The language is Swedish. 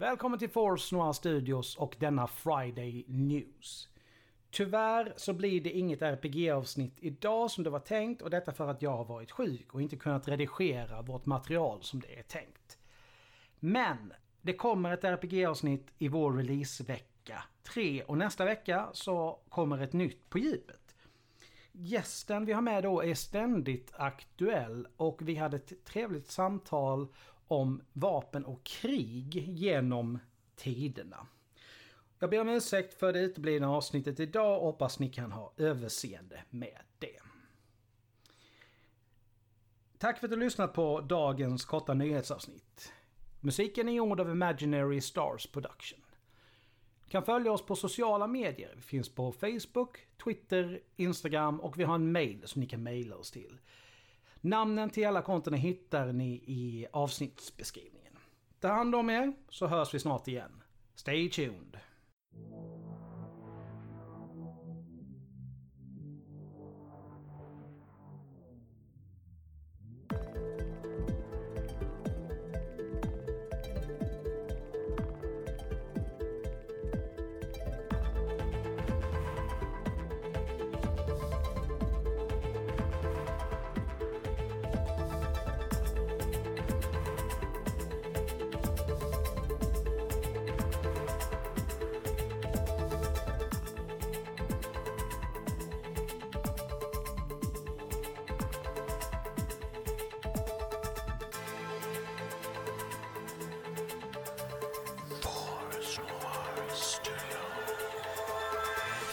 Välkommen till Force Noir Studios och denna Friday News. Tyvärr så blir det inget RPG-avsnitt idag som det var tänkt och detta för att jag har varit sjuk och inte kunnat redigera vårt material som det är tänkt. Men det kommer ett RPG-avsnitt i vår releasevecka 3 och nästa vecka så kommer ett nytt på djupet. Gästen vi har med då är ständigt aktuell och vi hade ett trevligt samtal om vapen och krig genom tiderna. Jag ber om ursäkt för det uteblivna avsnittet idag och hoppas ni kan ha överseende med det. Tack för att du lyssnat på dagens korta nyhetsavsnitt. Musiken är gjord av Imaginary Stars Production. Du kan följa oss på sociala medier. Vi finns på Facebook, Twitter, Instagram och vi har en mail som ni kan mejla oss till. Namnen till alla kontona hittar ni i avsnittsbeskrivningen. Ta hand om er så hörs vi snart igen. Stay tuned!